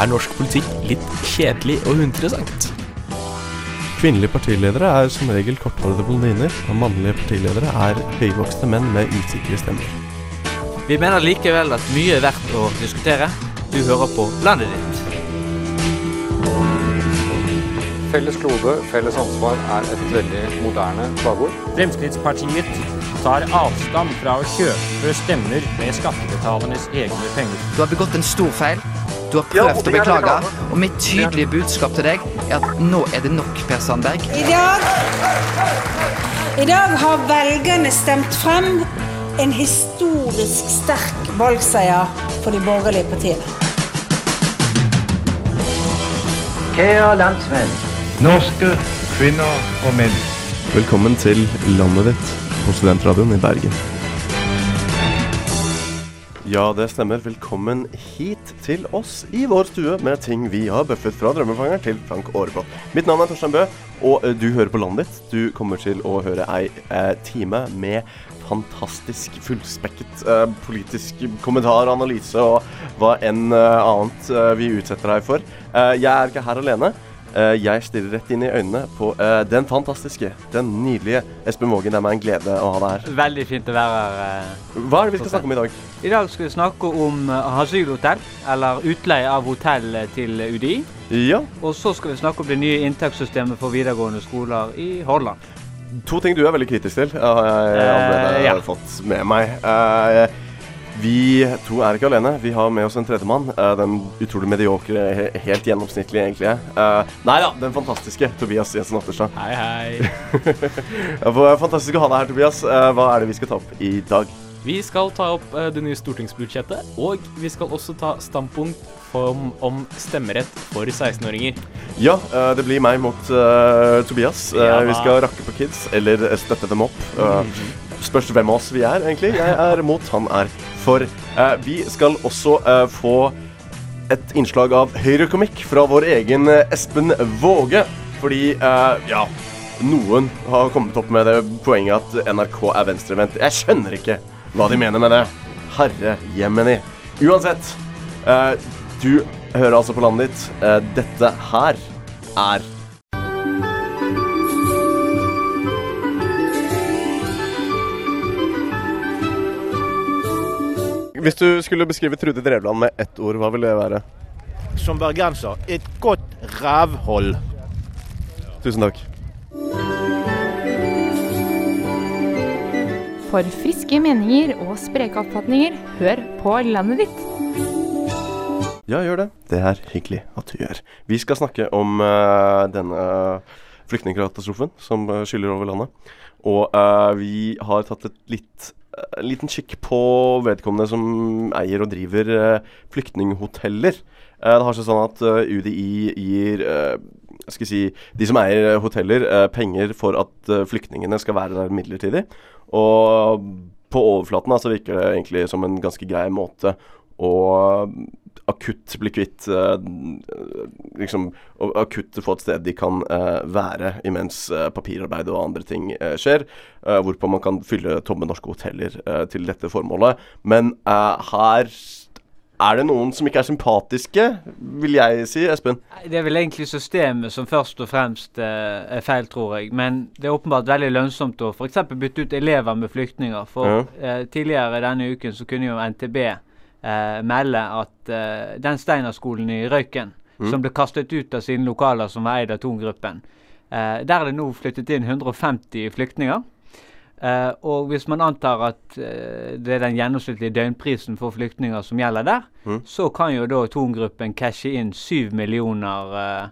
er norsk politikk litt kjedelig og uinteressant. Kvinnelige partiledere er som regel korthårede blondiner, og mannlige partiledere er høyvokste menn med usikre stemmer. Vi mener likevel at mye er verdt å diskutere. Du hører på Landet ditt. Felles klode, felles ansvar er et veldig moderne slagord. Fremskrittspartiet tar avstand fra å kjøpe stemmer med skattebetalernes egne penger. Du har begått en stor feil. Du har prøvd å beklage, og mitt tydelige budskap til deg er at nå er det nok, Per Sandberg. I dag I dag har velgerne stemt frem en historisk sterk valgseier for de borgerlige partiene. Kjære landsmenn, norske kvinner og menn. Velkommen til landet ditt på Studentradioen i Bergen. Ja, det stemmer. Velkommen hit til oss i vår stue med ting vi har bøffet fra drømmefangeren til Frank Aarebrot. Mitt navn er Torstein Bø, og eh, du hører på landet ditt. Du kommer til å høre ei eh, time med fantastisk fullspekket eh, politisk kommentar, analyse og hva enn annet vi utsetter deg for. Jeg er ikke her alene. Eh, jeg stirrer rett inn i øynene på eh, den fantastiske, den nydelige Espen Vågen. Det er meg en glede å ha deg her. Veldig fint å være her. eh. Hva er det vi skal snakke om i dag? I dag skal vi snakke om asylhotell, eller utleie av hotell til UDI. Ja, Og så skal vi snakke om det nye inntektssystemet for videregående skoler i Hordaland. To ting du er veldig kritisk til, har jeg allerede Eh, ja. fått med meg. Eh, vi to er ikke alene. Vi har med oss en tredjemann. Uh, den utrolig mediokre, helt gjennomsnittlige, egentlig. Uh, nei da, den fantastiske Tobias Jensen Otterstad. Hei, hei. Fantastisk å ha deg her, Tobias. Eh, hva er det vi skal ta opp i dag? Vi skal ta opp eh, det nye stortingsbudsjettet, og vi skal også ta standpunkt om, om stemmerett for 16-åringer. Ja, eh, det blir meg mot uh, Tobias. Eh, Ja, vi skal rakke på kids, eller eh, støtte dem opp. Eh, spørs hvem av oss vi er, egentlig. Jeg er mot, han er for. Eh, vi skal også eh, få et innslag av høyrekomikk fra vår egen eh, Espen Våge. Fordi, eh, ja Noen har kommet opp med det poenget at NRK er venstrevendt. Jeg skjønner ikke hva de mener med det. Herre jemini. Uansett, eh, du hører altså på landet ditt. Eh, dette her er Hvis du skulle beskrive Trude Drevland med ett ord, hva ville det være? Som bergenser, et godt rævhold. Tusen takk. For friske meninger og spreke oppfatninger, hør på landet ditt. Ja, gjør det. Det er hyggelig at du gjør. Vi skal snakke om uh, denne flyktningkatastrofen som uh, skyller over landet. Og uh, vi har tatt et litt en liten kikk på vedkommende som eier og driver uh, flyktninghoteller. Eh, det har seg sånn at eh, UDI gir eh, skal si, de som eier eh, hoteller, eh, penger for at eh, flyktningene skal være der midlertidig. Og på overflaten altså, virker det egentlig som en ganske grei måte å akutt bli kvitt eh, liksom, og akutt få et sted de kan eh, være imens eh, papirarbeid og andre ting skjer. eh, hvorpå man kan fylle tomme norske hoteller til dette formålet. Men eh, her er det noen som ikke er sympatiske, vil jeg si, Espen. Det er vel egentlig systemet som først og fremst er feil, tror jeg. Men det er åpenbart veldig lønnsomt å f.eks. bytte ut elever med flyktninger. For eh, tidligere denne uken så kunne jo NTB eh, melde at eh, den Steinerskolen i Røyken, som ble kastet ut av sine lokaler som var eid av Thon-gruppen, eh, der er det nå flyttet inn 150 flyktninger. Eh, og hvis man antar at eh, det er den gjennomsnittlige døgnprisen for flyktninger som gjelder der, Mm. så kan jo da Thon-gruppen cashe inn 7 millioner eh,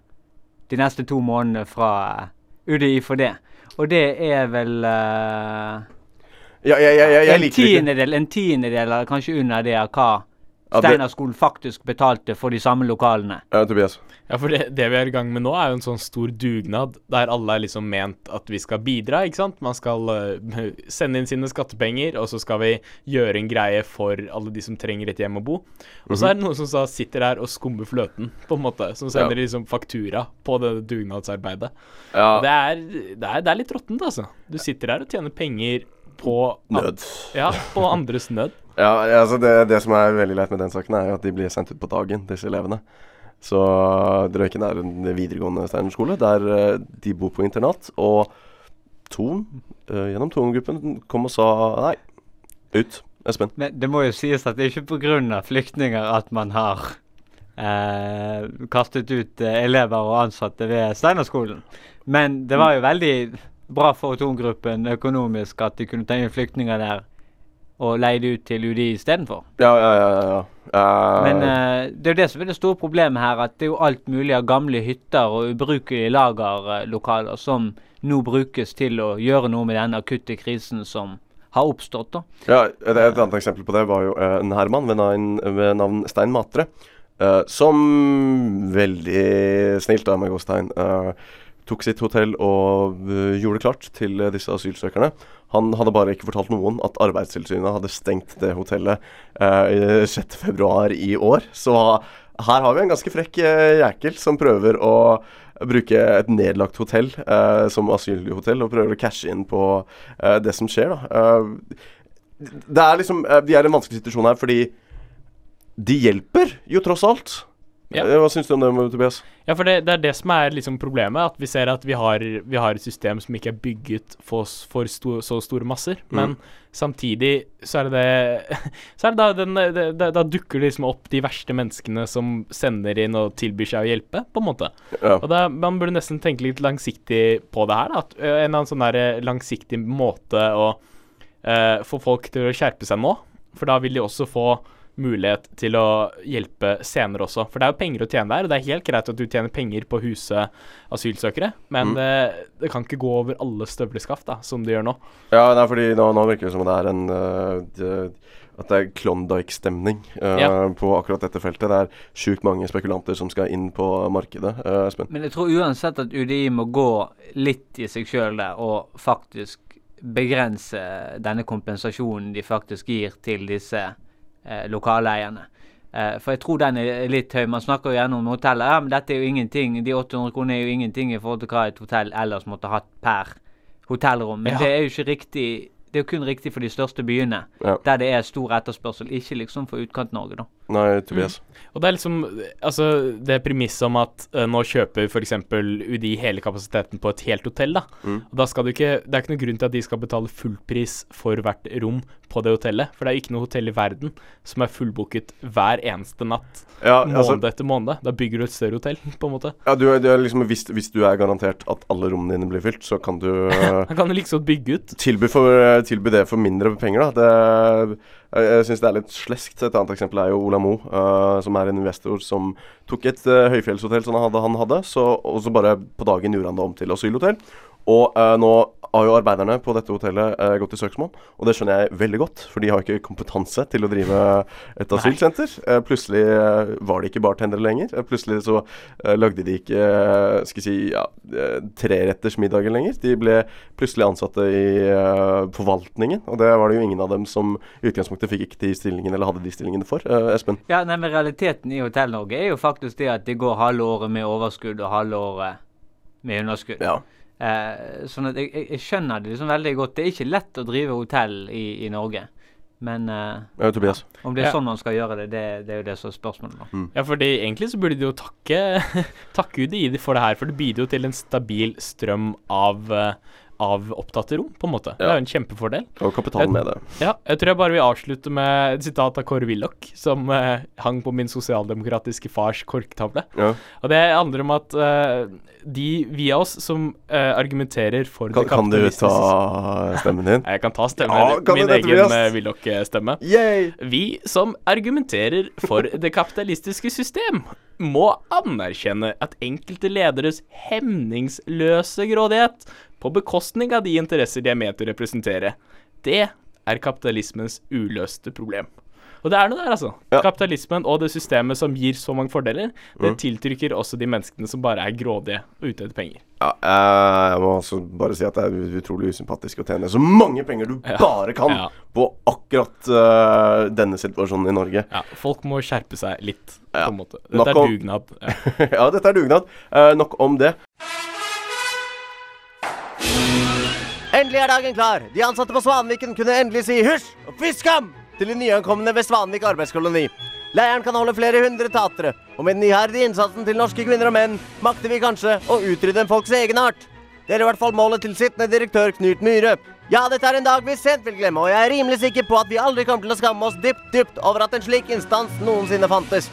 de neste to månedene fra UDI for det. Og det er vel eh, Ja, jeg, ja, jeg, liker det ikke. tiendedel, en tiendedel, eller kanskje under det, av hva Ja, det- Steinerskolen faktisk betalte for de samme lokalene. Ja, Tobias. Ja, for det, det vi er i gang med nå, er jo en sånn stor dugnad der alle er liksom ment at vi skal bidra, ikke sant. Man skal eh, sende inn sine skattepenger, og så skal vi gjøre en greie for alle de som trenger et hjem å bo. Og så er det noen som så sitter der og skummer fløten, på en måte. Som sender Ja. liksom faktura på det dugnadsarbeidet. Ja, Det, er, det, er, det er litt råttent, altså. Du sitter der og tjener penger på nød. Ja, på andres nød. Ja, altså det, det som er veldig leit med den saken, er jo at de blir sendt ut på dagen, disse elevene. Så Drøyken er en videregående steinerskole der eh, de bor på internat. Og Ton, eh, gjennom Ton-gruppen, kom og sa nei, ut. Espen. Men det må jo sies at det er ikke pga. flyktninger at man har eh, kastet ut eh, elever og ansatte ved Steinerskolen. Men det var jo veldig bra for Ton-gruppen økonomisk at de kunne ta inn flyktninger der og leie det ut til UDI istedenfor. Ja, ja, ja. ja. Eh, Men uh, det er jo det som er det store problemet her, at det er jo alt mulig av gamle hytter og ubrukelige lagerlokaler som nå brukes til å gjøre noe med den akutte krisen som har oppstått. da. Ja, et, et annet eksempel på det var jo eh, en herremann ved ved navn Stein Matre. uh, som veldig snilt da med Gostein, eh, tok sitt hotell og eh, gjorde det klart til eh, disse asylsøkerne. Han hadde bare ikke fortalt noen at Arbeidstilsynet hadde stengt det hotellet eh, 6.2 i år. Så her har vi en ganske frekk jækel som prøver å bruke et nedlagt hotell eh, som asylhotell, og prøver å cashe inn på eh, det som skjer, det er liksom Vi er i en vanskelig situasjon her fordi de hjelper jo tross alt. Ja. Eh, Hva syns du om det, Tobias? Ja, for det, det er det som er liksom problemet. At vi ser at vi har, vi har et system som ikke er bygget for, for sto, så store masser. Men samtidig så er det Så er det da den det, det, Da dukker det liksom opp de verste menneskene som sender inn og tilbyr seg å hjelpe, på en måte. Ja. Og da, Man burde nesten tenke litt langsiktig på det her. Da. At, en eller annen sånn der eh, langsiktig måte å uh, få folk til å skjerpe seg nå. For da vil de også få mulighet til å hjelpe senere også. For det er jo penger å tjene der, og det er helt greit at du tjener penger på å huse asylsøkere, men Mm. det, det kan ikke gå over alle støvleskaft, da, som det gjør nå. Ja, nei, fordi nå, nå virker det som det er en uh, det, At det er Klondyke-stemning uh, Ja. på akkurat dette feltet. Det er sjukt mange spekulanter som skal inn på markedet. Uh, Men jeg tror uansett at UDI må gå litt i seg sjøl der og faktisk begrense denne kompensasjonen de faktisk gir til disse eh, lokaleierne. Eh, for jeg tror den er litt høy. Man snakker jo gjerne om hotellet. Ja, men dette er jo ingenting. De 800 kronene er jo ingenting i forhold til hva et hotell ellers måtte hatt per hotellrom. Men Ja. det er jo ikke riktig. Det er jo kun riktig for de største byene, Ja. der det er stor etterspørsel. Ikke liksom for Utkant-Norge, da. Nei, Tobias. Og det er liksom Altså, det premisset om at uh, nå kjøper f.eks. UDI hele kapasiteten på et helt hotell, da. Mm. Og da skal du ikke Det er ikke noen grunn til at de skal betale fullpris for hvert rom på det hotellet. For det er ikke noe hotell i verden som er fullbooket hver eneste natt. Ja, måned altså, etter måned. Da bygger du et større hotell, på en måte. ja, du, du liksom, hvis, hvis du er garantert at alle rommene dine blir fylt, så kan du Da kan du liksom bygge ut. tilby, for, tilby det for mindre penger, da. Det, jeg syns det er litt sleskt. Et annet eksempel er jo Ola Mo, uh, som er en investor som tok et uh, høyfjellshotell som han hadde, han hadde så, og så bare på dagen gjorde han det om til asylhotell. Og uh, nå har jo arbeiderne på dette hotellet uh, gått i søksmål, og det skjønner jeg veldig godt, for de har ikke kompetanse til å drive et asylsenter. Uh, plutselig var de ikke bartendere lenger. Plutselig så lagde de ikke skal jeg si, ja, treretters middager lenger. De ble plutselig ansatte i forvaltningen, og det var det jo ingen av dem som i utgangspunktet fikk ikke de stillingene, eller hadde de stillingene for. Espen? Ja, nei, men Realiteten i Hotell-Norge er jo faktisk det at de går halve året med overskudd og halve året med underskudd. Ja. Eh, sånn at jeg, jeg, jeg skjønner det liksom veldig godt. Det er ikke lett å drive hotell i, i Norge. Men eh, ja, Tobias? om det er Ja. sånn man skal gjøre det, det, det er jo det som er spørsmålet. Mm. Ja, for egentlig så burde de jo takke takke UDI for det her, for det bidro til en stabil strøm av, av opptatte rom, på en måte. Det er jo en kjempefordel. Og kapitalen med det. Ja, jeg tror jeg bare vil avslutte med et sitat av Kåre Willoch, som eh, hang på min sosialdemokratiske fars korktavle. Ja. Og det handler om at eh, de via oss som eh, argumenterer for Kan, det kan du ta stemmen din? Jeg kan ta stemmen. Ja, kan min egen eh, Willoch-stemme. Vi som argumenterer for det kapitalistiske system, må anerkjenne at enkelte lederes hemningsløse grådighet på bekostning av de interesser de er ment å representere, det er kapitalismens uløste problem. Og det er noe der, altså. Ja. Kapitalismen og det systemet som gir så mange fordeler, det Mm. tiltrykker også de menneskene som bare er grådige og ute etter penger. Ja, eh, jeg må også bare si at det er utrolig usympatisk å tjene så mange penger du Ja. bare kan Ja. på akkurat uh, denne situasjonen i Norge. Ja, folk må skjerpe seg litt, på en måte. Nok Dette er om- dugnad. Ja. ja, dette er dugnad. Uh, nok om det. Endelig er dagen klar. De ansatte på Svanviken kunne endelig si hysj og fiskam til de nyankomne ved Svanvik arbeidskoloni. Leiren kan holde flere hundre tatere, og med den iherdige innsatsen til norske kvinner og menn makter vi kanskje å utrydde en folks egenart. Det er i hvert fall målet til sittende direktør Knut Myhre. Ja, dette er en dag vi sent vil glemme, og jeg er rimelig sikker på at vi aldri kommer til å skamme oss dypt, dypt over at en slik instans noensinne fantes.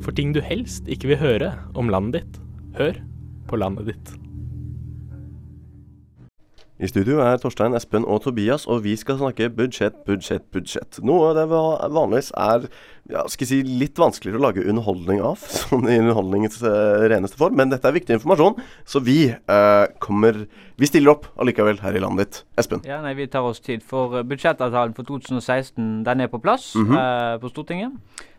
For ting du helst ikke vil høre om landet ditt, hør på landet ditt. I studio er Torstein, Espen og Tobias, og vi skal snakke budsjett, budsjett, budsjett. Noe det vanligvis er ja, skal jeg si, litt vanskeligere å lage underholdning av, sånn i underholdningens eh, reneste form. Men dette er viktig informasjon, så vi eh, kommer Vi stiller opp allikevel her i landet ditt. Espen. Ja, nei, Vi tar oss tid. For eh, budsjettavtalen for 2016 den er på plass Mhm. eh, på Stortinget.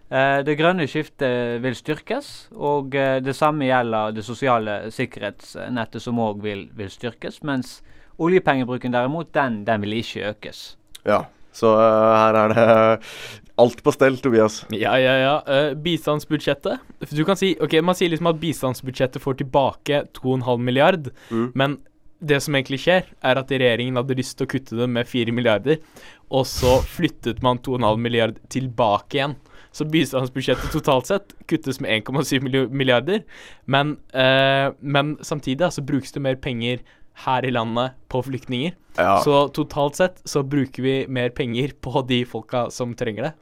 Det grønne skiftet vil styrkes, og det samme gjelder det sosiale sikkerhetsnettet, som òg vil, vil styrkes. Mens oljepengebruken derimot, den, den vil ikke økes. Ja, så uh, her er det alt på stell, Tobias. Ja, ja, ja. Uh, bistandsbudsjettet. Du kan si Ok, man sier liksom at bistandsbudsjettet får tilbake 2,5 milliard, Mm. men det som egentlig skjer, er at regjeringen hadde lyst til å kutte det med 4 milliarder, og så flyttet man 2,5 milliard tilbake igjen. Så bistandsbudsjettet totalt sett kuttes med 1,7 milliarder, men, eh, men samtidig så brukes det mer penger her i landet på flyktninger. Ja. Så totalt sett så bruker vi mer penger på de folka som trenger det,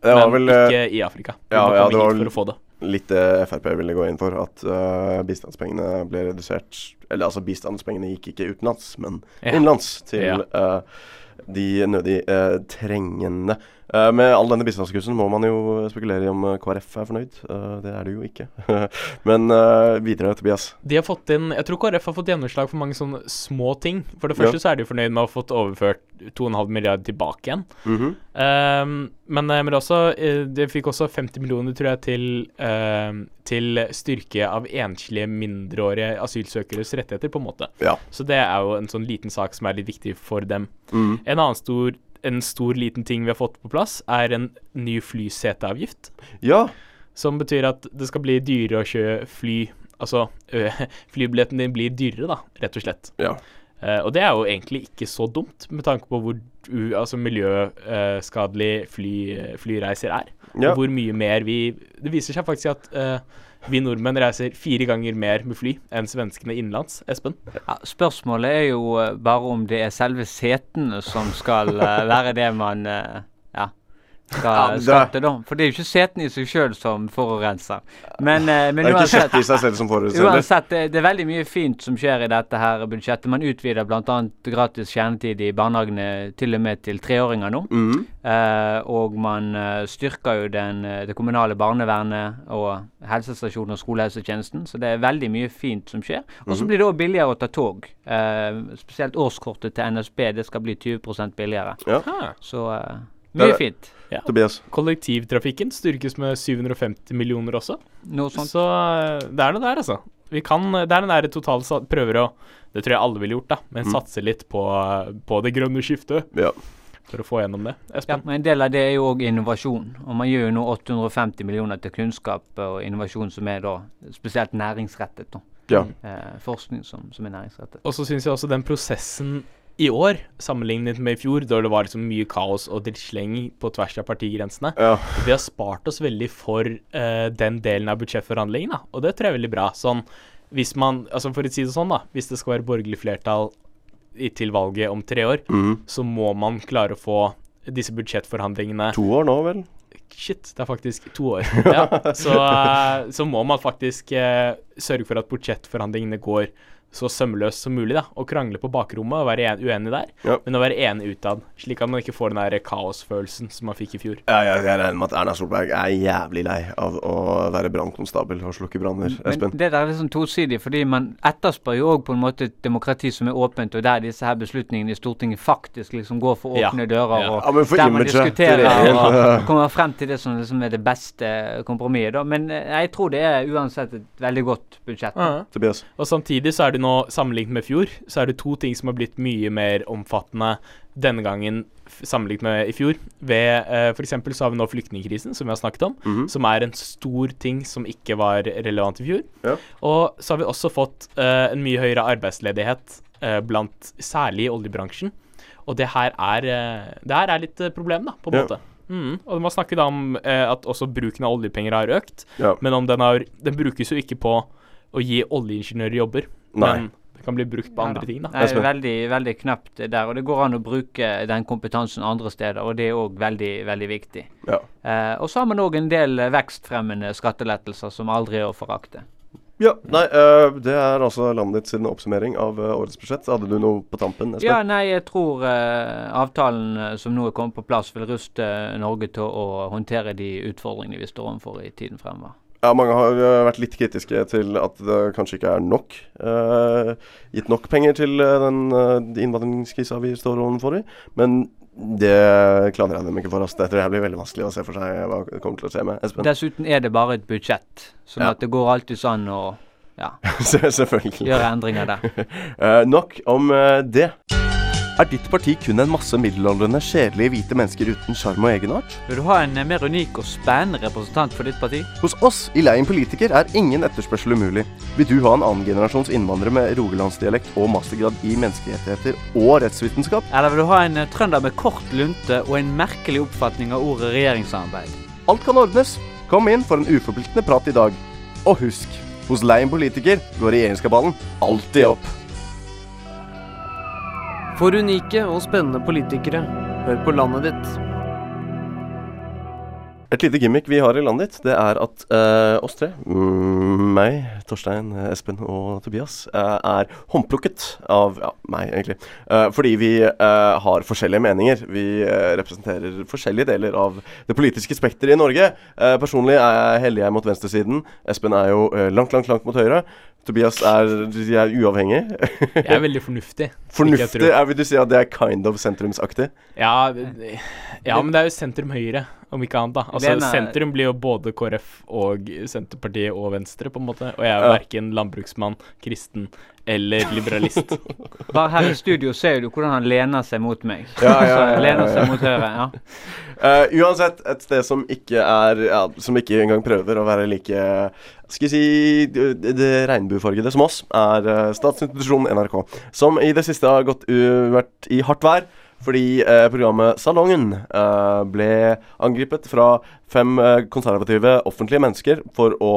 Det men vel eh, ikke i Afrika. Vi ja, ja, det var for å få det. litt det Frp ville gå inn for, at uh, bistandspengene ble redusert Eller altså, bistandspengene gikk ikke utenlands, men innenlands til eh, de nødig uh, trengende. Eh, med all denne bistandskursen må man jo spekulere i om eh, KrF er fornøyd. Eh, det er det jo ikke. men videre, Tobias. De har fått inn Jeg tror KrF har fått gjennomslag for mange sånne små ting. For det Ja. første så er de fornøyd med å ha fått overført 2,5 milliarder tilbake igjen. Mm -hmm. um, men, men også De fikk også 50 millioner, tror jeg, til, um, til styrke av enslige mindreårige asylsøkeres rettigheter, på en måte. Ja. Så det er jo en sånn liten sak som er litt viktig for dem. Mm. En annen stor en stor liten ting vi har fått på plass, er en ny flyseteavgift. Ja. Som betyr at det skal bli dyrere å kjøre fly Altså, flybilletten din blir dyrere, da, rett og slett. Ja. Uh, og det er jo egentlig ikke så dumt, med tanke på hvor uh, altså miljøskadelig fly, flyreiser er. Ja. Og hvor mye mer vi Det viser seg faktisk at eh, vi nordmenn reiser fire ganger mer med fly enn svenskene innenlands. Espen? Ja, spørsmålet er jo eh, bare om det er selve setene som skal eh, være det man eh, ja, Ja, skal skatte, da. For det er jo ikke setene i seg sjøl som forurenser. Men, eh, men Det er ikke uansett, i seg selv som forurenser. uansett det, det er veldig mye fint som skjer i dette her budsjettet. Man utvider bl.a. gratis kjernetid i barnehagene til og med til treåringer nå. Mm. Eh, og man eh, styrker jo den, eh, det kommunale barnevernet og helsestasjonen og skolehelsetjenesten. Så det er veldig mye fint som skjer. Og så Mhm. blir det òg billigere å ta tog. Eh, spesielt årskortet til NSB det skal bli 20 billigere. Ja. Så eh, Det er mye det. fint. Ja. Tobias. Kollektivtrafikken styrkes med 750 millioner også. Noe sånt. Så eh, det er noe der, altså. Vi kan, det er den der totalt prøver å Det tror jeg alle ville gjort, da, men Mm. satse litt på, på det grønne skiftet Ja. for å få gjennom det. Espen? Ja, men En del av det er jo òg innovasjon. Og man gjør jo nå 850 millioner til kunnskap og innovasjon som er da spesielt næringsrettet. da. Ja. Eh, forskning som, som er næringsrettet. Og så syns jeg også den prosessen i år, sammenlignet med i fjor, da det var liksom mye kaos og drittsleng på tvers av partigrensene, Ja. vi har spart oss veldig for uh, den delen av budsjettforhandlingene, og det tror jeg er veldig bra. Sånn, hvis man, altså For å si det sånn, da, hvis det skal være borgerlig flertall i, til valget om tre år, mm. så må man klare å få disse budsjettforhandlingene To år nå, vel? Shit, det er faktisk to år. Ja, så, uh, så må man faktisk uh, sørge for at budsjettforhandlingene går så sømløst som mulig, da. Og krangle på bakrommet og være en, uenig der, Ja. men å være enig utad. Slik at man ikke får den der kaosfølelsen som man fikk i fjor. Ja, jeg, jeg regner med at Erna Solberg er jævlig lei av å være brannkonstabel og slukke branner. Espen? Men det der er liksom tosidig, fordi man etterspør jo òg på en måte et demokrati som er åpent, og der disse her beslutningene i Stortinget faktisk liksom går for Ja. åpne dører, Ja. og Ja, der man diskuterer og kommer frem til det som liksom er det beste kompromisset. Men eh, jeg tror det er uansett et veldig godt budsjett. Tobias? Og samtidig så er det nå, sammenlignet med fjor, så er det to ting som har blitt mye mer omfattende denne gangen sammenlignet med i fjor. Ved eh, F.eks. så har vi nå flyktningkrisen, som vi har snakket om, Mhm. som er en stor ting som ikke var relevant i fjor. Ja. Og så har vi også fått uh, en mye høyere arbeidsledighet uh, blant særlig i oljebransjen. Og det her er, det her er litt problem, da, på en Ja. måte. Mm, og man snakker da om eh, at også bruken av oljepenger har økt, Ja. men om den har Den brukes jo ikke på å gi oljeingeniører jobber, Nei. men det kan bli brukt på andre ting, da. Det er veldig, veldig knapt der. Og det går an å bruke den kompetansen andre steder, og det er òg veldig, veldig viktig. Ja. Eh, og så har man òg en del eh, vekstfremmende skattelettelser som aldri er å forakte. Ja, nei, øh, det er altså landet ditt sin oppsummering av øh, årets budsjett. Hadde du noe på tampen? Espen? Ja, nei, jeg tror øh, avtalen eh, som nå er kommet på plass, vil ruste Norge til å håndtere de utfordringene vi står overfor i tiden fremover. Ja, mange har øh, vært litt kritiske til at det kanskje ikke er nok Eh, gitt nok penger til øh, den øh, innvandringskrisa vi står overfor. i. Men det klandrer jeg dem ikke for. ass. Det tror jeg blir veldig vanskelig å se for seg hva det kommer til å skje med. Espen? Dessuten er det bare et budsjett, sånn Ja. at det går alltid sånn å ja, gjøre endringer der. Eh, nok om eh, det. Er ditt parti kun en masse middelaldrende, kjedelige hvite mennesker uten sjarm og egenart? Vil du ha en eh, mer unik og spennende representant for ditt parti? Hos oss i Leien politiker er ingen etterspørsel umulig. Vil du ha en annengenerasjons innvandrer med rogalandsdialekt og mastergrad i menneskerettigheter og rettsvitenskap? Eller vil du ha en eh, trønder med kort lunte og en merkelig oppfatning av ordet regjeringssamarbeid? Alt kan ordnes. Kom inn for en uforpliktende prat i dag. Og husk, hos Leien politiker går regjeringskabalen alltid opp. For unike og spennende politikere, hør på landet ditt. Et lite gimmick vi har i landet ditt, det er at eh, oss tre, meg, Torstein, Espen og Tobias, eh, er håndplukket av ja, meg, egentlig. Eh, fordi vi eh, har forskjellige meninger. Vi eh, representerer forskjellige deler av det politiske spekteret i Norge. Eh, personlig er jeg heldig jeg mot venstresiden. Espen er jo langt, langt, langt mot høyre. Tobias er, er uavhengig. Jeg er veldig fornuftig. Fornuftig? Jeg. Er, vil du si at det er kind of sentrumsaktig? Ja, ja, men det er jo sentrum-høyre, om ikke annet. da Altså er... Sentrum blir jo både KrF og Senterpartiet og Venstre, på en måte. Og jeg er Ja. jo verken landbruksmann, kristen eller liberalist. Bare her i studio ser du hvordan han lener seg mot meg. Ja, ja, ja, lener seg mot høyre. ja. Uh, uansett, et sted som ikke er ja, Som ikke engang prøver å være like Skal vi si det, det regnbuefargede som oss, er uh, statsinstitusjonen NRK. Som i det siste har gått, u- vært i hardt vær. Fordi eh, programmet Salongen eh, ble angrepet fra fem eh, konservative offentlige mennesker for å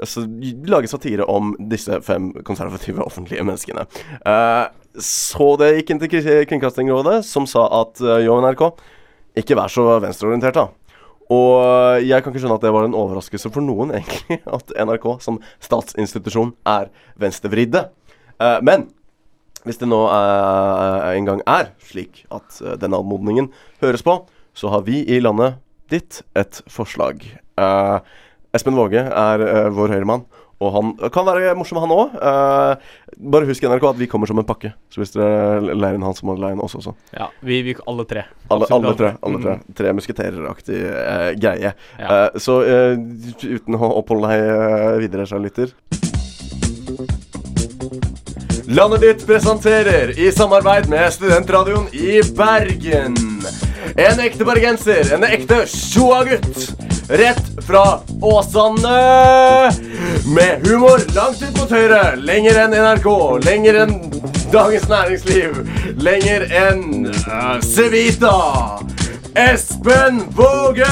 altså, lage satire om disse fem konservative offentlige menneskene. Uh, så det gikk inn til Kri- Kringkastingsrådet, som sa at uh, jo, NRK, ikke vær så venstreorientert, da. Og eh, jeg kan ikke skjønne at det var en overraskelse for noen, egentlig, at NRK som statsinstitusjon er venstrevridde. Uh, men hvis det nå uh, en gang er slik at uh, denne anmodningen høres på, så har vi i landet ditt et forslag. Eh, Espen Våge er uh, vår høyremann, og han kan være morsom, han òg. bare husk NRK at vi kommer som en pakke. Så hvis dere leier inn han, så må dere leie inn oss også. Ja, vi, vi alle tre. Alle, alle tre. alle tre Mm. Tre musketereraktig uh, greie. Ja. Uh, så eh, uten å oppholde deg eh, videre, kjære lytter Landet ditt presenterer i samarbeid med Studentradioen i Bergen. En ekte bergenser, en ekte sjoagutt. Rett fra Åsane. Med humor langt ut mot høyre. Lenger enn NRK, lenger enn Dagens Næringsliv, lenger enn uh, Civita. Espen Våge!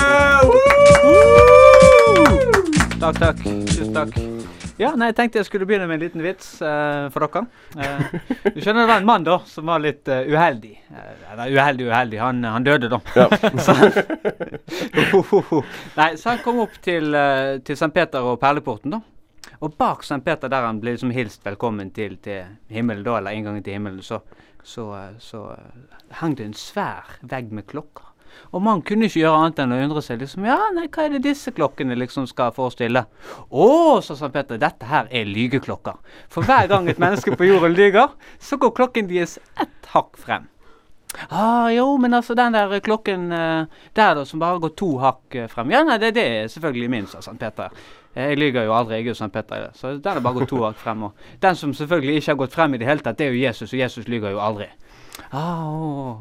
Takk, takk. Tusen takk. Ja, nei, Jeg tenkte jeg skulle begynne med en liten vits uh, for dere. Uh, du skjønner det var en mann da som var litt uh, uheldig. Eller uheldig, uheldig. Han, han døde, da. så han, nei, så han kom opp til, til St. Peter og perleporten, da. Og bak St. Peter, der han ble liksom hilst velkommen til, til himmelen, da, eller inngangen til himmelen, så, så, så hang det en svær vegg med klokker. Og man kunne ikke gjøre annet enn å undre seg. liksom, ja, nei, Hva er det disse klokkene liksom skal forestille? Å, sa St. Peter, dette her er lygeklokker. For hver gang et menneske på jorden lyger, så går klokken deres ett hakk frem. Ah, jo, men altså den der klokken eh, der da, som bare går to hakk eh, frem. Ja, nei, det, det er selvfølgelig min, sa St. Peter. Jeg lyver jo aldri, jeg er jo St. Peter. Så den har bare gått to hakk frem. Og den som selvfølgelig ikke har gått frem i det hele tatt, det er jo Jesus, og Jesus lyver jo aldri. Ah, å.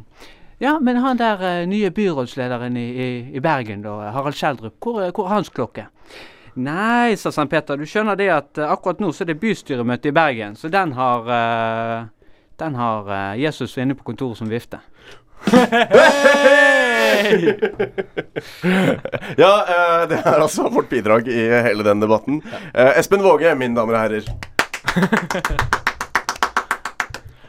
Ja, men han der eh, nye byrådslederen i, i, i Bergen, da, Harald Skjeldrup, hvor, er- hvor er hans klokke? Nei, sa St. Peter, du skjønner det at eh, akkurat nå så er det bystyremøte i Bergen, så den har uh, Den har uh, Jesus inne på kontoret som vifte. ja, uh, det er altså vårt bidrag i hele den debatten. Eh, Espen Våge, mine damer og herrer.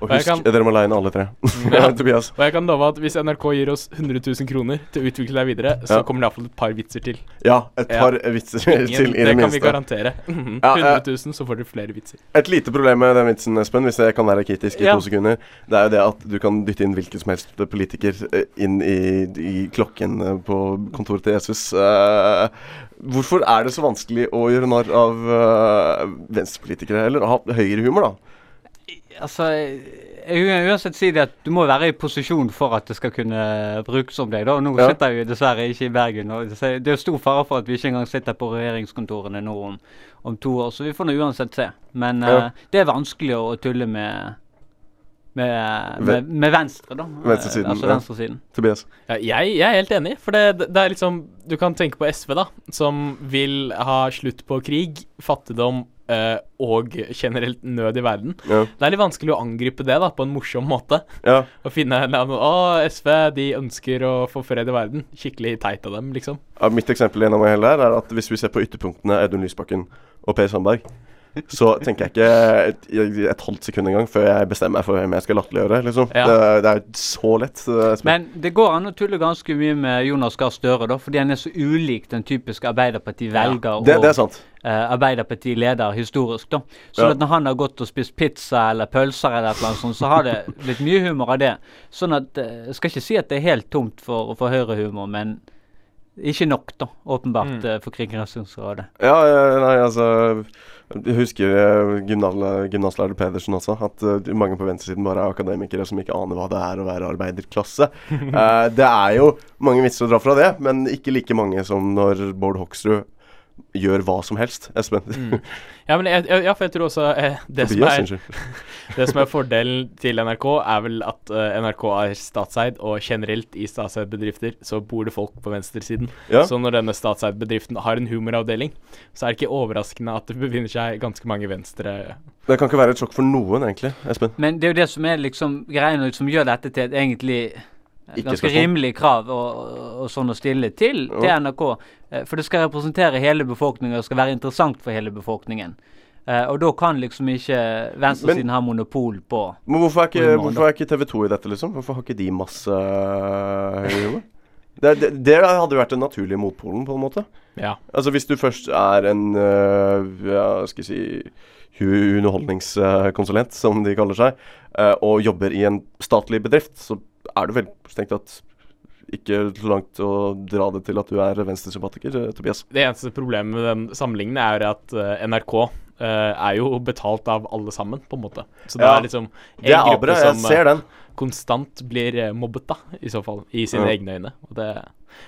Og Og husk, kan- dere må leie inn alle tre. Ja. Tobias. Og jeg kan love at hvis NRK gir oss 100 000 kroner til å utvikle deg videre, så Ja. kommer det iallfall et par vitser til. Ja, et par vitser til i det Det kan vi garantere. Eh, 100 000, så får dere flere vitser. Et lite problem med den vitsen, Espen, hvis jeg kan være kritisk i Ja. to sekunder, det er jo det at du kan dytte inn hvilken som helst politiker eh, inn i, i klokken eh, på kontoret til Jesus. Uh, hvorfor er det så vanskelig å gjøre narr av uh, venstrepolitikere, eller ha høyrehumor, da? Altså, jeg vil uansett si det at du må være i posisjon for at det skal kunne brukes om deg. da. Nå Ja. sitter jeg jo dessverre ikke i Bergen. og Det er jo stor fare for at vi ikke engang sitter på regjeringskontorene nå om, om to år, så vi får nå uansett se. Men Ja. uh, det er vanskelig å, å tulle med med, med, med Venstre, da. Eh, Venstresiden. Altså ja. venstresiden. Tobias. Ja, jeg, jeg er helt enig, for det, det er liksom Du kan tenke på SV, da, som vil ha slutt på krig, fattigdom eh, og generelt nød i verden. Ja. Det er litt vanskelig å angripe det da på en morsom måte. Ja. Å finne en annen Å, SV, de ønsker å få fred i verden. Skikkelig teit av dem, liksom. Ja, mitt eksempel gjennom hele her er at hvis vi ser på ytterpunktene Audun Lysbakken og Per Sandberg, så tenker jeg ikke et, et halvt sekund engang før jeg bestemmer meg for hvem jeg skal latterliggjøre. Liksom. Ja. Det, det er så lett. eh, Men det går an å tulle ganske mye med Jonas Gahr Støre, da, fordi han er så ulik den typiske Arbeiderparti-velger Det- og det er sant. Uh, Arbeiderparti-leder historisk. da. Så Ja. at når han har gått og spist pizza eller pølser, eller et eller annet sånt, så har det blitt mye humor av det. Sånn at Jeg Jeg skal ikke si at det er helt tomt for, for høyrehumor, men ikke nok, da, åpenbart, Mm. uh, for Kringkastingsrådet. Ja, ja, nei, altså husker eh, gymnaslærer Pedersen også, at eh, mange på venstresiden bare er akademikere som ikke aner hva det er å være arbeiderklasse. Eh, det er jo mange vitser å dra fra det, men ikke like mange som når Bård Hoksrud gjør hva som helst. Espen. Mm. Ja, men jeg, ja, for jeg tror også eh, det, som er, det som er fordelen til NRK, er vel at eh, NRK er statseid, og generelt i statseide bedrifter så bor det folk på venstresiden. Ja. Så når denne statseide bedriften har en humoravdeling, så er det ikke overraskende at det befinner seg ganske mange venstre Det kan ikke være et sjokk for noen, egentlig, Espen. Men det er jo det som er liksom greia som gjør dette til et egentlig ganske rimelig krav og, og, sånn å stille til, til NRK. Eh, For det skal representere hele befolkningen og skal være interessant for hele befolkningen. Uh, og da kan liksom ikke venstresiden ha monopol på Men hvorfor er, ikke, hvorfor er ikke TV 2 i dette, liksom? Hvorfor har ikke de masse høyere høyhumor? Det, det, det hadde jo vært den naturlige motpolen, på en måte. Ja. Altså Hvis du først er en uh, ja, skal jeg si underholdningskonsulent, som de kaller seg, uh, og jobber i en statlig bedrift, så er det vel strengt tatt ikke så langt å dra det til at du er venstresympatiker, øh, Tobias. Det eneste problemet med den sammenligningen er at eh, NRK eh, er jo betalt av alle sammen, på en måte. Så det Ja, er liksom det er som jeg eh, ser den. konstant blir eh, mobbet, da, i så fall. I sine Ja. egne øyne. Og det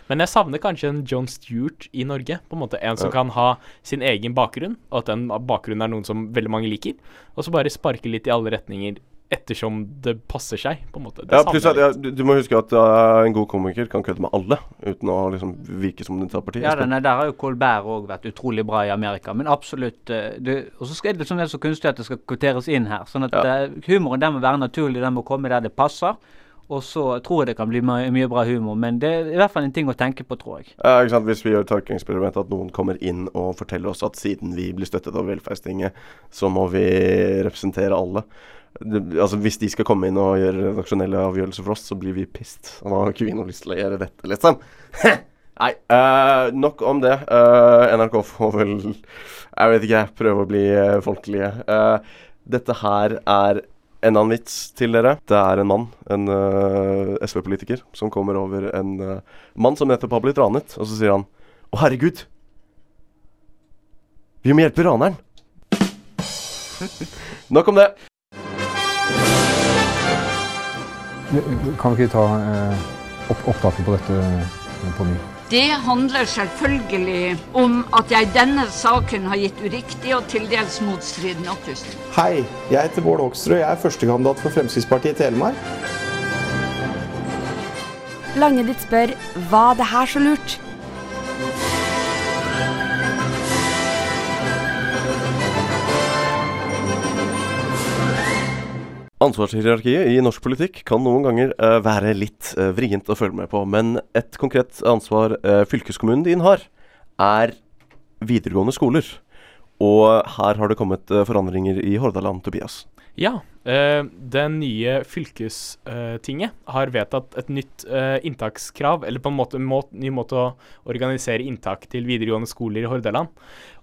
men jeg savner kanskje en John Stewart i Norge. på en måte En som Ja. kan ha sin egen bakgrunn, og at den bakgrunnen er noen som veldig mange liker. Og så bare sparke litt i alle retninger ettersom det passer seg, på en måte. Det Ja, pluss at ja, du, du må huske at uh, en god komiker kan kødde med alle, uten å liksom virke som den tar parti. Ja, denne, Der har jo Colbert òg vært utrolig bra i Amerika. Men absolutt eh, Og så er det liksom det er så kunstig at det skal kvoteres inn her. Sånn at Ja. uh, humoren den må være naturlig, den må komme der det passer. Og så tror jeg det kan bli mye, mye bra humor. Men det er i hvert fall en ting å tenke på, tror jeg. Ja, ikke sant? Hvis vi gjør et tankeeksperiment at noen kommer inn og forteller oss at siden vi blir støttet av velferdstinget, så må vi representere alle. Altså Hvis de skal komme inn og gjøre redaksjonelle avgjørelser for oss, så blir vi pissed. Og da har ikke vi noe lyst til å gjøre dette, liksom. Nei, uh, nok om det. Uh, NRK får vel Jeg vet ikke, prøve å bli uh, folkelige. Dette her er en annen vits til dere. Det er en mann, en SV-politiker, som kommer over en mann som nettopp har blitt ranet, og så sier han Å, herregud! Vi må hjelpe raneren! Nok om det. Kan vi ikke ta eh, opp opptaket på dette eh, på ny? Det handler selvfølgelig om at jeg i denne saken har gitt uriktig og til dels motstridende opplysninger. Hei, jeg heter Bård Hoksrud. Jeg er førstekandidat for Fremskrittspartiet i Telemark. Lange ditt spør var det her så lurt? Ansvarshierarkiet i norsk politikk kan noen ganger eh, være litt eh, vrient å følge med på, men et konkret ansvar eh, fylkeskommunen din har, er videregående skoler. Og her har det kommet forandringer i Hordaland, Tobias. Ja. det nye fylkestinget har vedtatt et nytt inntakskrav, eller på en måte må, ny måte å organisere inntak til videregående skoler i Hordaland.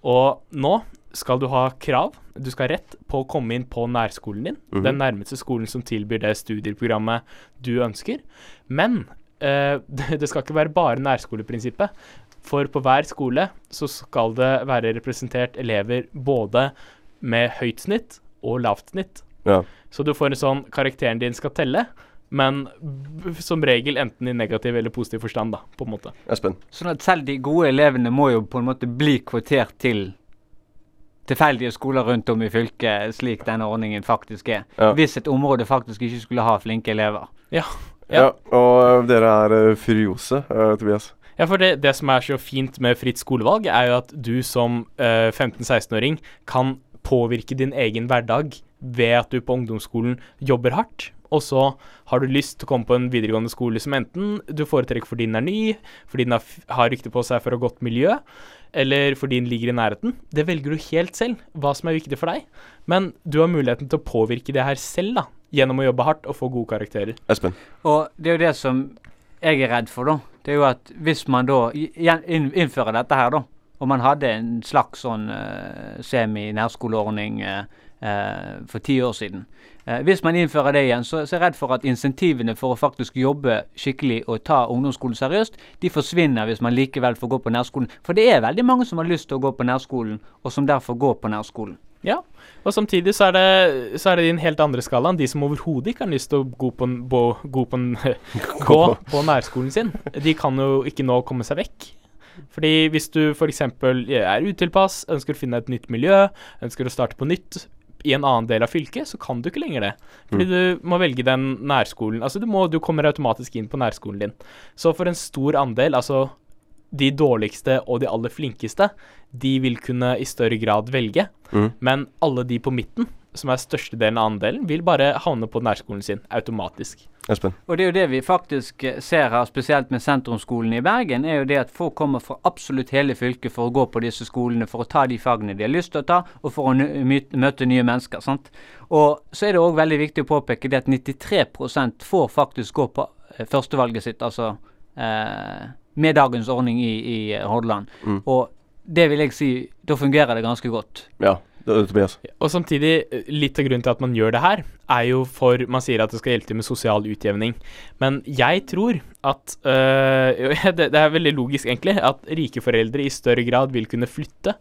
Og nå skal du ha krav, du skal ha rett på å komme inn på nærskolen din, Mhm. den nærmeste skolen som tilbyr det studieprogrammet du ønsker. Men eh, det, det skal ikke være bare nærskoleprinsippet. For på hver skole så skal det være representert elever både med høyt snitt og lavt snitt. Ja. Så du får en sånn Karakteren din skal telle, men b- som regel enten i negativ eller positiv forstand, da, på en måte. Espen? Sånn at selv de gode elevene må jo på en måte bli kvotert til tilfeldige skoler rundt om i fylket, slik denne ordningen faktisk er. Ja. Hvis et område faktisk ikke skulle ha flinke elever. Ja. Ja, og eh, dere er uh, furiose, eh, Tobias. Ja, for det, det som er så fint med fritt skolevalg, er jo at du som eh, 15-16-åring kan påvirke din egen hverdag ved at du på ungdomsskolen jobber hardt. Og så har du lyst til å komme på en videregående skole som enten du foretrekker fordi den er ny, fordi den har, rykte på seg for et godt miljø, eller fordi den ligger i nærheten. Det velger du helt selv, hva som er viktig for deg. Men du har muligheten til å påvirke det her selv, da, gjennom å jobbe hardt og få gode karakterer. Espen? Og det er jo det som jeg er redd for, da. Det er jo at hvis man da innfører dette her, da, og man hadde en slags sånn uh, semi-nærskoleordning eh, for ti år siden. Eh, hvis man innfører det igjen, så, så er jeg redd for at insentivene for å faktisk jobbe skikkelig og ta ungdomsskolen seriøst, de forsvinner hvis man likevel får gå på nærskolen. For det er veldig mange som har lyst til å gå på nærskolen, og som derfor går på nærskolen. Ja, og samtidig så er det, så er det i en helt andre skalaen. De som overhodet ikke har lyst til å gå på, bo, gå, på gå på nærskolen sin, de kan jo ikke nå komme seg vekk. Fordi hvis du f.eks. er utilpass, ønsker å finne et nytt miljø, ønsker å starte på nytt i en annen del av fylket, så kan du ikke lenger det. Fordi Mm. du må velge den nærskolen. Altså du, må, du kommer automatisk inn på nærskolen din. Så for en stor andel, altså de dårligste og de aller flinkeste, de vil kunne i større grad velge. Mm. Men alle de på midten, som er størstedelen av andelen, vil bare havne på nærskolen sin automatisk. Espen? Og det er jo det vi faktisk eh, ser her, spesielt med sentrumsskolen i Bergen, er jo det at folk kommer fra absolutt hele fylket for å gå på disse skolene, for å ta de fagene de har lyst til å ta, og for å møte nye mennesker. sant? Og så er det òg veldig viktig å påpeke det at 93% får faktisk gå på eh, førstevalget sitt, altså eh, med dagens ordning i, i eh, Hordaland. Mm. Og det vil jeg si, da fungerer det ganske godt. Ja, Tobias. Og samtidig, litt av grunnen til at man gjør det her, er jo for Man sier at det skal hjelpe til med sosial utjevning. Men jeg tror at øh, det, det er veldig logisk, egentlig, at rike foreldre i større grad vil kunne flytte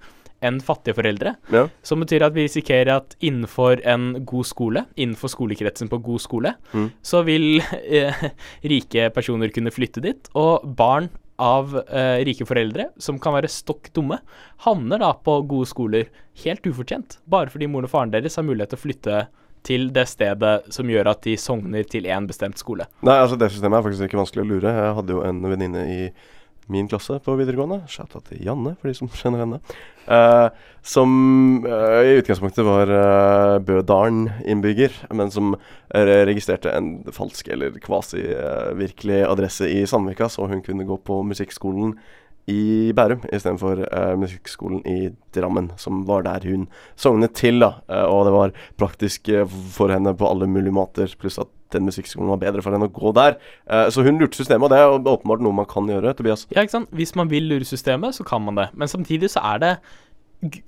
enn fattige foreldre. Ja. Som betyr at vi risikerer at innenfor en god skole, innenfor skolekretsen på god skole, Mm. så vil eh, rike personer kunne flytte dit, og barn av eh, rike foreldre, som kan være stokk dumme, havner da på gode skoler helt ufortjent, bare fordi moren og faren deres har mulighet til å flytte til det stedet som gjør at de sogner til én bestemt skole. Nei, altså det systemet er faktisk ikke vanskelig å lure. Jeg hadde jo en venninne i min klasse på videregående, shouta til Janne, for de som kjenner henne, uh, som uh, i utgangspunktet var uh, Bødalen-innbygger, men som eh, registrerte en falsk eller kvasi-virkelig adresse i Sandvika, så hun kunne gå på musikkskolen i Bærum istedenfor uh, musikkskolen i Drammen, som var der hun sognet til. da, Eh, Og det var praktisk eh, for henne på alle mulige måter, pluss at den musikkskolen var bedre for henne å gå der. Eh, så hun lurte systemet, og det er åpenbart noe man kan gjøre, Tobias. Ja, ikke sant? Hvis man vil lure systemet, så kan man det. Men samtidig så er det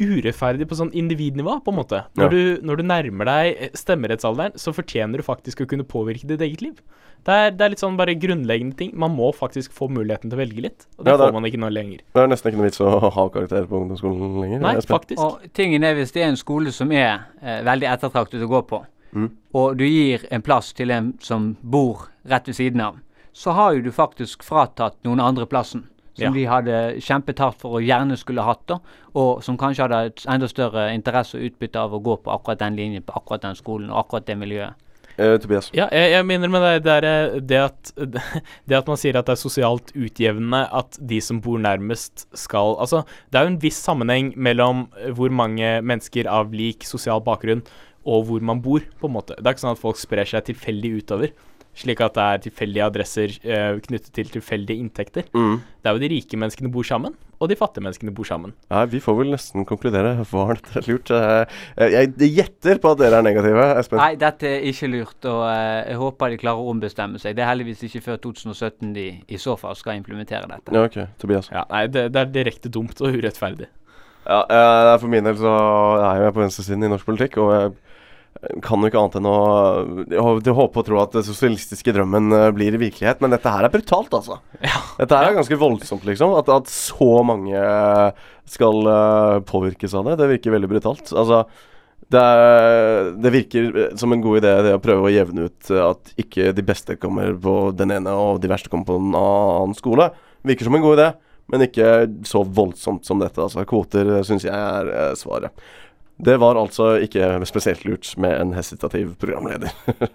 urettferdig på sånn individnivå, på en måte. Når, Ja. du, når du nærmer deg eh, stemmerettsalderen, så fortjener du faktisk å kunne påvirke ditt eget liv. Det er, det er litt sånn bare grunnleggende ting. Man må faktisk få muligheten til å velge litt. Og det Ja, det får man ikke nå lenger. Det er nesten ikke noe vits å ha karakter på ungdomsskolen lenger. Nei, faktisk. Og tingen er hvis det er en skole som er eh, veldig ettertraktet å gå på, Mm. og du gir en plass til en som bor rett ved siden av, så har jo du faktisk fratatt noen andre plassen. Som Ja. de hadde kjempet hardt for og gjerne skulle hatt, da, og som kanskje hadde et enda større interesse og utbytte av å gå på akkurat den linjen, på akkurat den skolen og akkurat det miljøet. Eh, Tobias. Ja, jeg, jeg minner med deg det, er, eh, det, at, det at man sier at det er sosialt utjevnende at de som bor nærmest skal Altså, det er jo en viss sammenheng mellom hvor mange mennesker av lik sosial bakgrunn og hvor man bor, på en måte. Det er ikke sånn at folk sprer seg tilfeldig utover. Slik at det er tilfeldige adresser eh, knyttet til tilfeldige inntekter. Mm. Det er jo de rike menneskene bor sammen, og de fattige menneskene bor sammen. Nei, vi får vel nesten konkludere. Var dette lurt? Eh, Jeg gjetter på at dere er negative, Espen. Nei, dette er ikke lurt, og eh, jeg håper de klarer å ombestemme seg. Det er heldigvis ikke før 2017 de i så fall skal implementere dette. Ja, ok. Tobias? Ja, nei, det, det er direkte dumt og urettferdig. Ja, eh, for min del så er jeg på venstresiden i norsk politikk, og jeg kan jo ikke annet enn å håpe og tro at den sosialistiske drømmen blir blir virkelighet, men dette her er brutalt, altså. Dette her er ganske voldsomt, liksom. At, at så mange skal eh, påvirkes av det. Det virker veldig brutalt. Altså det, er, det virker eh, som en god idé det å prøve å jevne ut eh, at ikke de beste kommer på den ene og de verste kommer på en annen skole. Virker som en god idé, men ikke så voldsomt som dette. Altså Kvoter syns jeg er eh, svaret. Det var altså ikke spesielt lurt med en hesitativ programleder.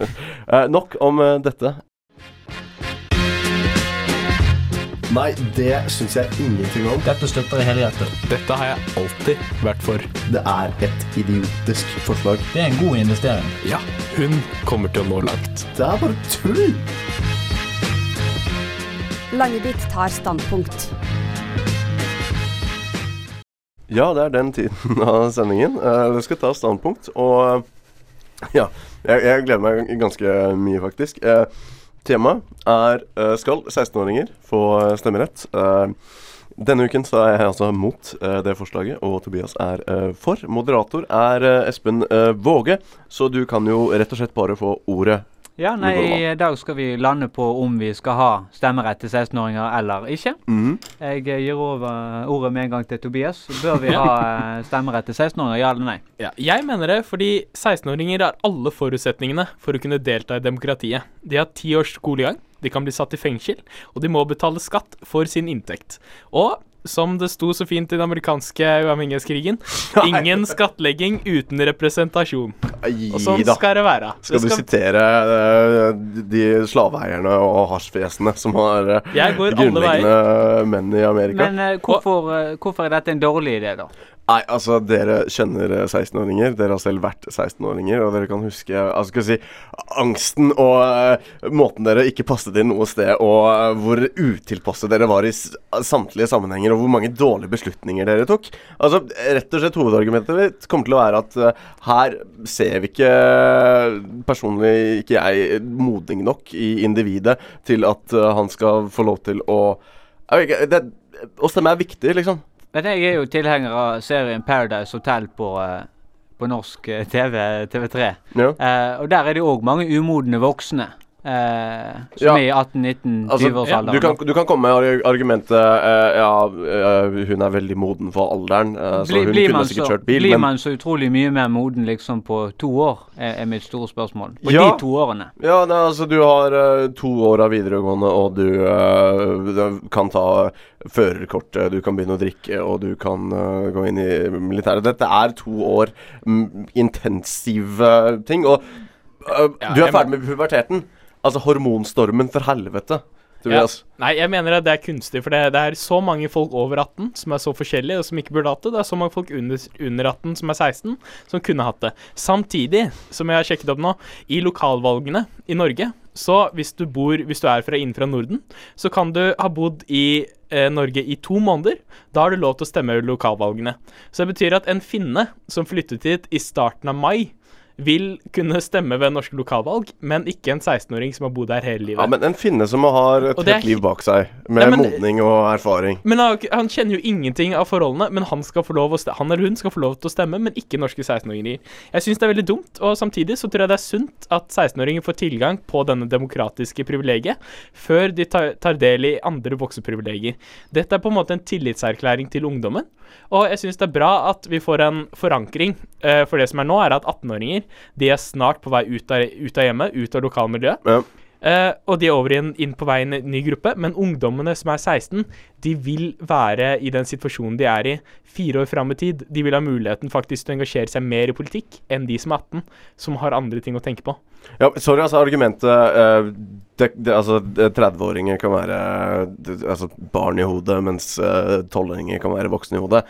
eh, nok om eh, dette. Nei, det syns jeg ingenting om. Dette støtter jeg helhjertet. Dette har jeg alltid vært for. Det er et idiotisk forslag. Det er en god investering. Ja, hun kommer til å nå langt. Det er bare tull! Landet ditt tar standpunkt. Ja, det er den tiden av sendingen. Det skal ta standpunkt, og eh, ja. Jeg, jeg gleder meg ganske mye, faktisk. Uh, Temaet er eh, Skal 16-åringer få stemmerett? Eh, denne uken så er jeg altså mot eh, det forslaget, og Tobias er eh, for. Moderator er eh, Espen eh, Våge, så du kan jo rett og slett bare få ordet. Ja, nei, I dag skal vi lande på om vi skal ha stemmerett til 16-åringer eller ikke. Mhm. Jeg eh, gir over ordet med en gang til Tobias. Bør vi ha eh, stemmerett til 16-åringer, ja eller nei? Ja, jeg mener det fordi 16-åringer har alle forutsetningene for å kunne delta i demokratiet. De har ti års skolegang, de kan bli satt i fengsel, og de må betale skatt for sin inntekt. Og som det sto så fint i den amerikanske uavhengighetskrigen, ingen skattlegging uten representasjon. Og sånn da. skal det være. Skal Det du sitere uh, de slaveeierne og hasjfjesene som har uh, alle grunnleggende menn i Amerika? Men uh, hvorfor, eh, hvorfor er dette en dårlig idé, da? Nei, altså, dere kjenner eh, 16-åringer. Dere har selv vært 16-åringer, og dere kan huske altså, skal si, angsten og uh, måten dere ikke passet inn noe sted, og uh, hvor utilpasset dere var i samtlige sammenhenger, og hvor mange dårlige beslutninger dere tok. Altså, rett og slett Hovedargumentet mitt kommer til å være at uh, her ser vi ikke Personlig ikke jeg modning nok i individet til at eh, han skal få lov til å Å stemme er viktig, liksom. Men jeg er jo tilhenger av serien Paradise Hotel på, eh, på norsk eh, TV, TV3. Ja. Eh, og der er det òg mange umodne voksne. Eh, som Ja. er i 18-19-20-årsalderen. du, kan, du kan komme med argumentet eh, Ja, eh, hun er veldig moden for alderen, eh, så Bli- hun blir kunne sikkert så- kjørt bil. Blir men man så utrolig mye mer moden liksom på to år, er, er mitt store spørsmål. På Ja. de to årene. ja, nei, altså du har uh, to år av videregående, og du uh, kan ta førerkortet, du kan begynne å drikke, og du kan uh, gå inn i militæret. Dette er to år m, intensive ting, og Ja, du er ferdig med puberteten. Altså hormonstormen, for helvete. Ja. Nei, jeg mener at det er kunstig, for det, det er så mange folk over 18 som er så forskjellige, og som ikke burde hatt det. Det er så mange folk under, under 18 som er 16, som kunne hatt det. Samtidig, som jeg har sjekket opp nå, i lokalvalgene i Norge, så hvis du bor Hvis du er fra innenfra Norden, så kan du ha bodd i eh, Norge i to måneder. Da har du lov til å stemme ved lokalvalgene. Så det betyr at en finne som flyttet hit i starten av mai, vil kunne stemme ved norske lokalvalg, men ikke en 16-åring som har bodd her hele livet. Ja, men en finne som har et helt liv bak seg, med Ja, men- modning og erfaring. Men han, han kjenner jo ingenting av forholdene, men han, skal få lov å han eller hun skal få lov til å stemme, men ikke norske 16-åringer. Jeg syns det er veldig dumt, og samtidig så tror jeg det er sunt at 16-åringer får tilgang på denne demokratiske privilegiet før de tar, tar del i andre bokseprivilegier. Dette er på en måte en tillitserklæring til ungdommen, og jeg syns det er bra at vi får en forankring. eh, for det som er nå, er at 18-åringer de er snart på vei ut av, ut av hjemmet, ut av lokalmiljøet. Eh, og de er over igjen inn på vei i en ny gruppe, men ungdommene som er 16, de vil være i den situasjonen de er i fire år fram i tid. De vil ha muligheten faktisk til å engasjere seg mer i politikk enn de som er 18, som har andre ting å tenke på. Ja, sorry, altså argumentet uh, det, det, Altså, 30-åringer kan være det, altså, barn i hodet, mens uh, 12-åringer kan være voksne i hodet.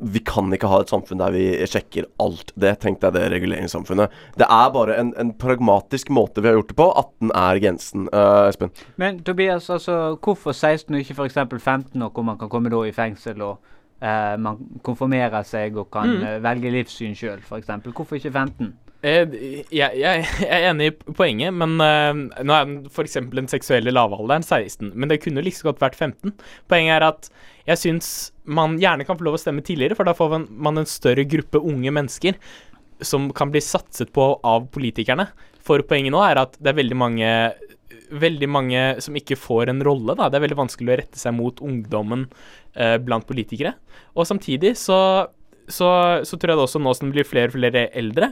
Vi kan ikke ha et samfunn der vi sjekker alt det. Tenk deg det reguleringssamfunnet. Det er bare en, en pragmatisk måte vi har gjort det på. 18 er grensen. Uh, Espen? Men Tobias, altså, hvorfor 16 og ikke f.eks. 15 år, hvor man kan komme da i fengsel og uh, man konfirmerer seg og kan Mm. uh, velge livssyn sjøl, f.eks.? Hvorfor ikke 15? Eh, jeg, jeg, jeg er enig i poenget, men uh, nå er f.eks. den seksuelle lavalderen 16, men det kunne like liksom godt vært 15. Poenget er at jeg syns man gjerne kan få lov å stemme tidligere, for da får man, en større gruppe unge mennesker som kan bli satset på av politikerne. For poenget nå er at det er veldig mange Veldig mange som ikke får en rolle. da. Det er veldig vanskelig å rette seg mot ungdommen eh, blant politikere. Og samtidig så, så, så tror jeg det også nå som det blir flere og flere eldre,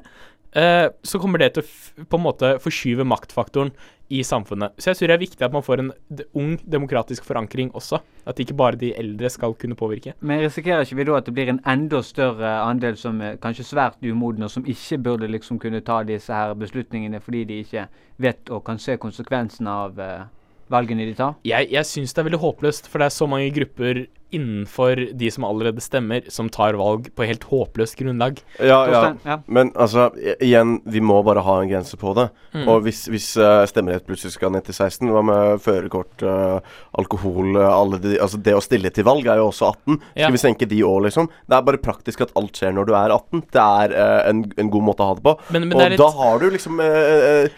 så kommer det til å på en måte forskyve maktfaktoren i samfunnet. Så jeg tror det er viktig at man får en ung demokratisk forankring også. At ikke bare de eldre skal kunne påvirke. Men risikerer ikke vi da at det blir en enda større andel som er kanskje svært umodne, og som ikke burde liksom kunne ta disse her beslutningene fordi de ikke vet og kan se konsekvensene av eh, valgene de tar? Jeg, jeg syns det er veldig håpløst, for det er så mange grupper innenfor de som allerede stemmer, som tar valg på helt håpløst grunnlag. Ja, ja. Ja. Men altså, igjen, vi må bare ha en grense på det. Mm. Og hvis, hvis uh, stemmerett plutselig skal ned til 16, hva med førerkort, uh, alkohol eh, alle de, Altså, det å stille til valg er jo også 18. Skal Ja. vi senke de òg, liksom? Det er bare praktisk at alt skjer når du er 18. Det er uh, en, en god måte å ha det på. Men- men og det litt- da har du liksom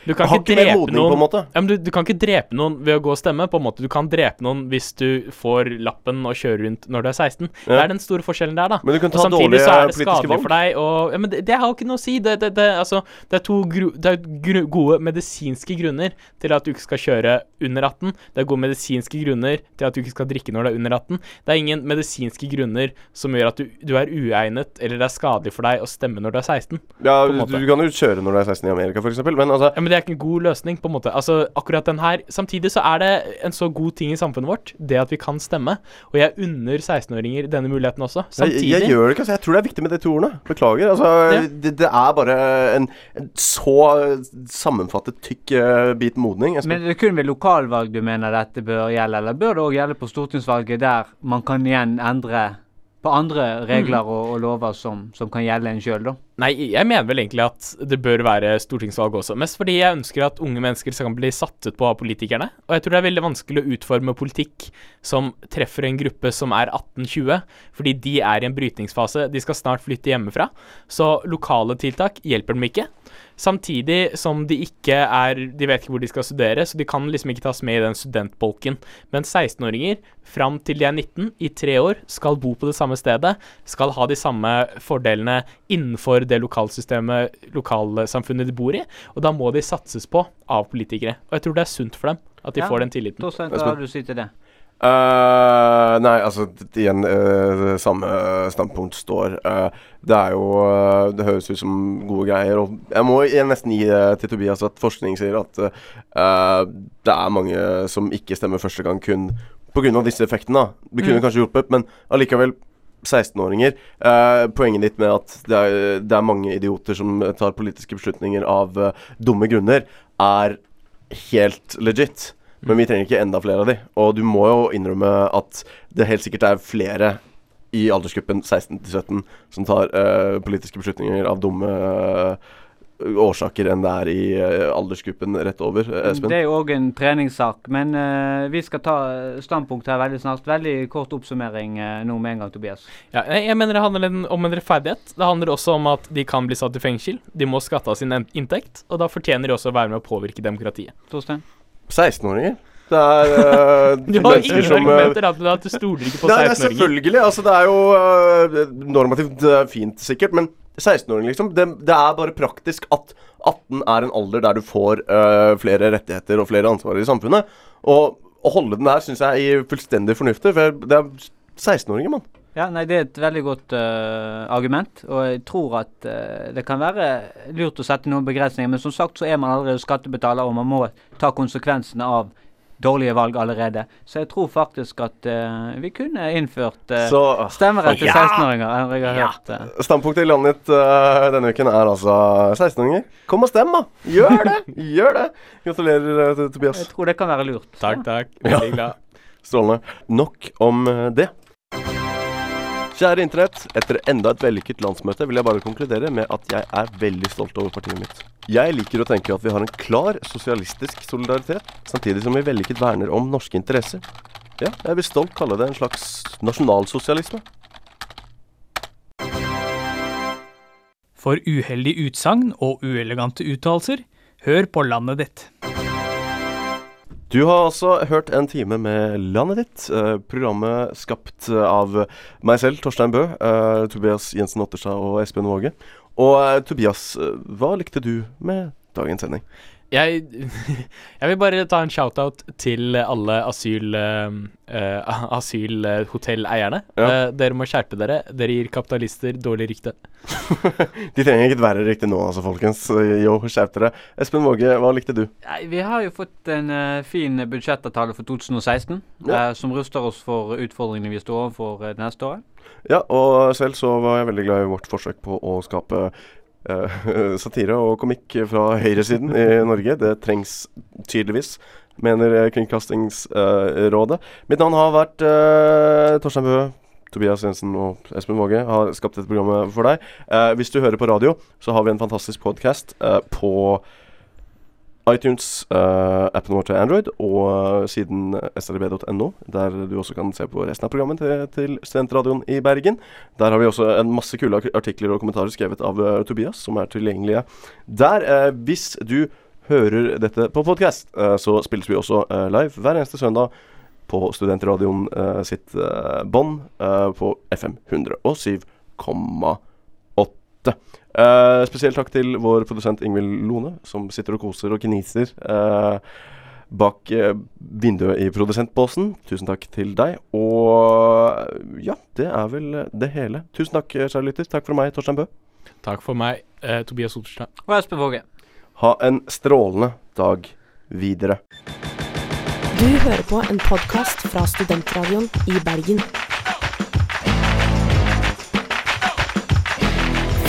Du kan har ikke drepe modning, noen på en måte. Ja, men du, du kan ikke drepe noen ved å gå og stemme. på en måte Du kan drepe noen hvis du får lappen og kjører rundt når du er 16. Det er den store forskjellen der, da. Men du kan og ta samtidig dårlige så er det skadelig valg. for deg. Og, ja, men det, det har jo ikke noe å si. Det, det, det, altså, det er to gru, det er gru, gode medisinske grunner til at du ikke skal kjøre under 18. Det er gode medisinske grunner til at du ikke skal drikke når du er under 18. Det er ingen medisinske grunner som gjør at du, du er uegnet eller det er skadelig for deg å stemme når du er 16. Ja, du, du kan jo kjøre når du er 16 i Amerika, f.eks. Men altså Ja, men det er ikke en god løsning, på en måte. Altså, akkurat den her Samtidig så er det en så god ting i samfunnet vårt, det at vi kan stemme. Og jeg unner 16-åringer denne muligheten også. jeg, Samtidig jeg gjør det ikke. Altså, jeg tror det er viktig med de to ordene. Beklager. Altså, Ja. det, det er bare en, en så sammenfattet tykk eh, bit modning. Espen. Men det er kun ved lokalvalg du mener dette bør gjelde, eller bør det òg gjelde på stortingsvalget, der man kan igjen endre på andre regler Mm. og, og lover som, som kan gjelde en sjøl, da? Nei, jeg mener vel egentlig at det bør være stortingsvalg også. Mest fordi jeg ønsker at unge mennesker skal bli satt ut på av politikerne. Og jeg tror det er veldig vanskelig å utforme politikk som treffer en gruppe som er 18-20, fordi de er i en brytningsfase. De skal snart flytte hjemmefra. Så lokale tiltak hjelper dem ikke. Samtidig som de ikke er De vet ikke hvor de skal studere, så de kan liksom ikke tas med i den studentbolken. Men 16-åringer, fram til de er 19, i tre år, skal bo på det samme stedet, skal ha de samme fordelene innenfor det lokalsystemet, lokalsamfunnet de bor i, og da må de satses på av politikere. Og jeg tror det er sunt for dem at de Ja. får den tilliten. Torstein, hva har du å si til det? Eh, nei, altså igjen uh, Samme standpunkt står. Uh, det er jo Det høres ut som gode greier. Og jeg må jeg nesten gi det til Tobias at forskning sier at det er mange som ikke stemmer første gang kun pga. disse effektene. da. Det kunne Mm. kanskje hjulpet, men allikevel 16-åringer. Eh, poenget ditt med at det er, det er mange idioter som tar politiske beslutninger av eh, dumme grunner, er helt legit. Men vi trenger ikke enda flere av de. Og du må jo innrømme at det helt sikkert er flere i aldersgruppen 16 til 17 som tar uh, politiske beslutninger av dumme uh, årsaker enn det er i uh, aldersgruppen rett over. Espen? Det er jo òg en treningssak, men vi skal ta standpunkt her veldig snart. Veldig kort oppsummering nå med en gang, Tobias. Ja, jeg jeg mener det handler om en rettferdighet. Det handler også om at de kan bli satt i fengsel. De må skatte av sin inntekt, og da fortjener de også å være med å påvirke demokratiet. Torstein? 16-åringer? Det er uh, Du har ingen som, eh, argumenter, at du- at du stoler ikke på Nei, det er 16-åringer. selvfølgelig. Altså, det er jo uh, normativt uh, fint, sikkert. Men 16-åringer, liksom. Det, det er bare praktisk at 18 er en alder der du får uh, flere rettigheter og flere ansvar i samfunnet. Og å holde den der syns jeg er fullstendig fornuftig. For det er 16-åringer, mann. Ja, nei, Det er et veldig godt uh, argument, og jeg tror at uh, det kan være lurt å sette noen begrensninger. Men som sagt så er man allerede skattebetaler, og man må ta konsekvensene av dårlige valg allerede. Så jeg tror faktisk at uh, vi kunne innført uh, Så- stemmerett til Ja! 16-åringer. enn Ja. eh. Standpunktet i landet ditt denne uken er altså 16-åringer. Kom og stem, da! Gjør det! Gjør det! Gratulerer, Tobias. Jeg tror det kan være lurt. Takk, takk. Veldig glad. Strålende. Nok om det. Kjære Internett. Etter enda et vellykket landsmøte vil jeg bare konkludere med at jeg er veldig stolt over partiet mitt. Jeg liker å tenke at vi har en klar sosialistisk solidaritet, samtidig som vi vellykket verner om norske interesser. Ja, jeg vil stolt kalle det en slags nasjonalsosialisme. For uheldig utsagn og uelegante uttalelser, hør på landet ditt. Du har altså hørt en time med Landet ditt, eh, programmet skapt eh, av meg selv, Torstein Bø, eh, Tobias Jensen Otterstad og Espen Våge. Og eh, Tobias, eh, hva likte du med dagens sending? Jeg, jeg vil bare ta en shout-out til alle asyl, uh, asylhotelleierne. Ja. Uh, dere må skjerpe dere. Dere gir kapitalister dårlig rykte. De trenger ikke et verre rykte nå, altså, folkens. Yo, skjerp dere. Espen Våge, hva likte du? Nei, vi har jo fått en uh, fin budsjettavtale for 2016, Ja. eh, som ruster oss for utfordringene vi står overfor eh, neste år. Ja, og selv så var jeg veldig glad i vårt forsøk på å skape eh, satire og komikk fra høyresiden i Norge. Det trengs tydeligvis, mener eh, Kringkastingsrådet. Mitt navn har vært uh, Torstein Bøe. Tobias Jensen og Espen Våge har skapt dette programmet for deg. Uh, hvis du hører på radio, så har vi en fantastisk podkast på iTunes, uh, appen vår til Android, og eh, siden srb.no, der du også kan se på resten av programmet til, til Studentradioen i Bergen. Der har vi også en masse kule artikler og kommentarer skrevet av uh, Tobias, som er tilgjengelige der. Uh, hvis du hører dette på podkast, så spilles vi også eh, live hver eneste søndag på Studentradioen eh, sitt bånd eh, på FM 107,8. Uh, spesielt takk til vår produsent Ingvild Lone, som sitter og koser og gniser uh, bak uh, vinduet i produsentbåsen. Tusen takk til deg. Og ja, det er vel det hele. Tusen takk, kjære lytter. Takk for meg, Torstein Bø. Takk for meg, eh, Tobias Otterstad. Og Espen Våge. Ha en strålende dag videre. Du hører på en podkast fra Studentradioen i Bergen.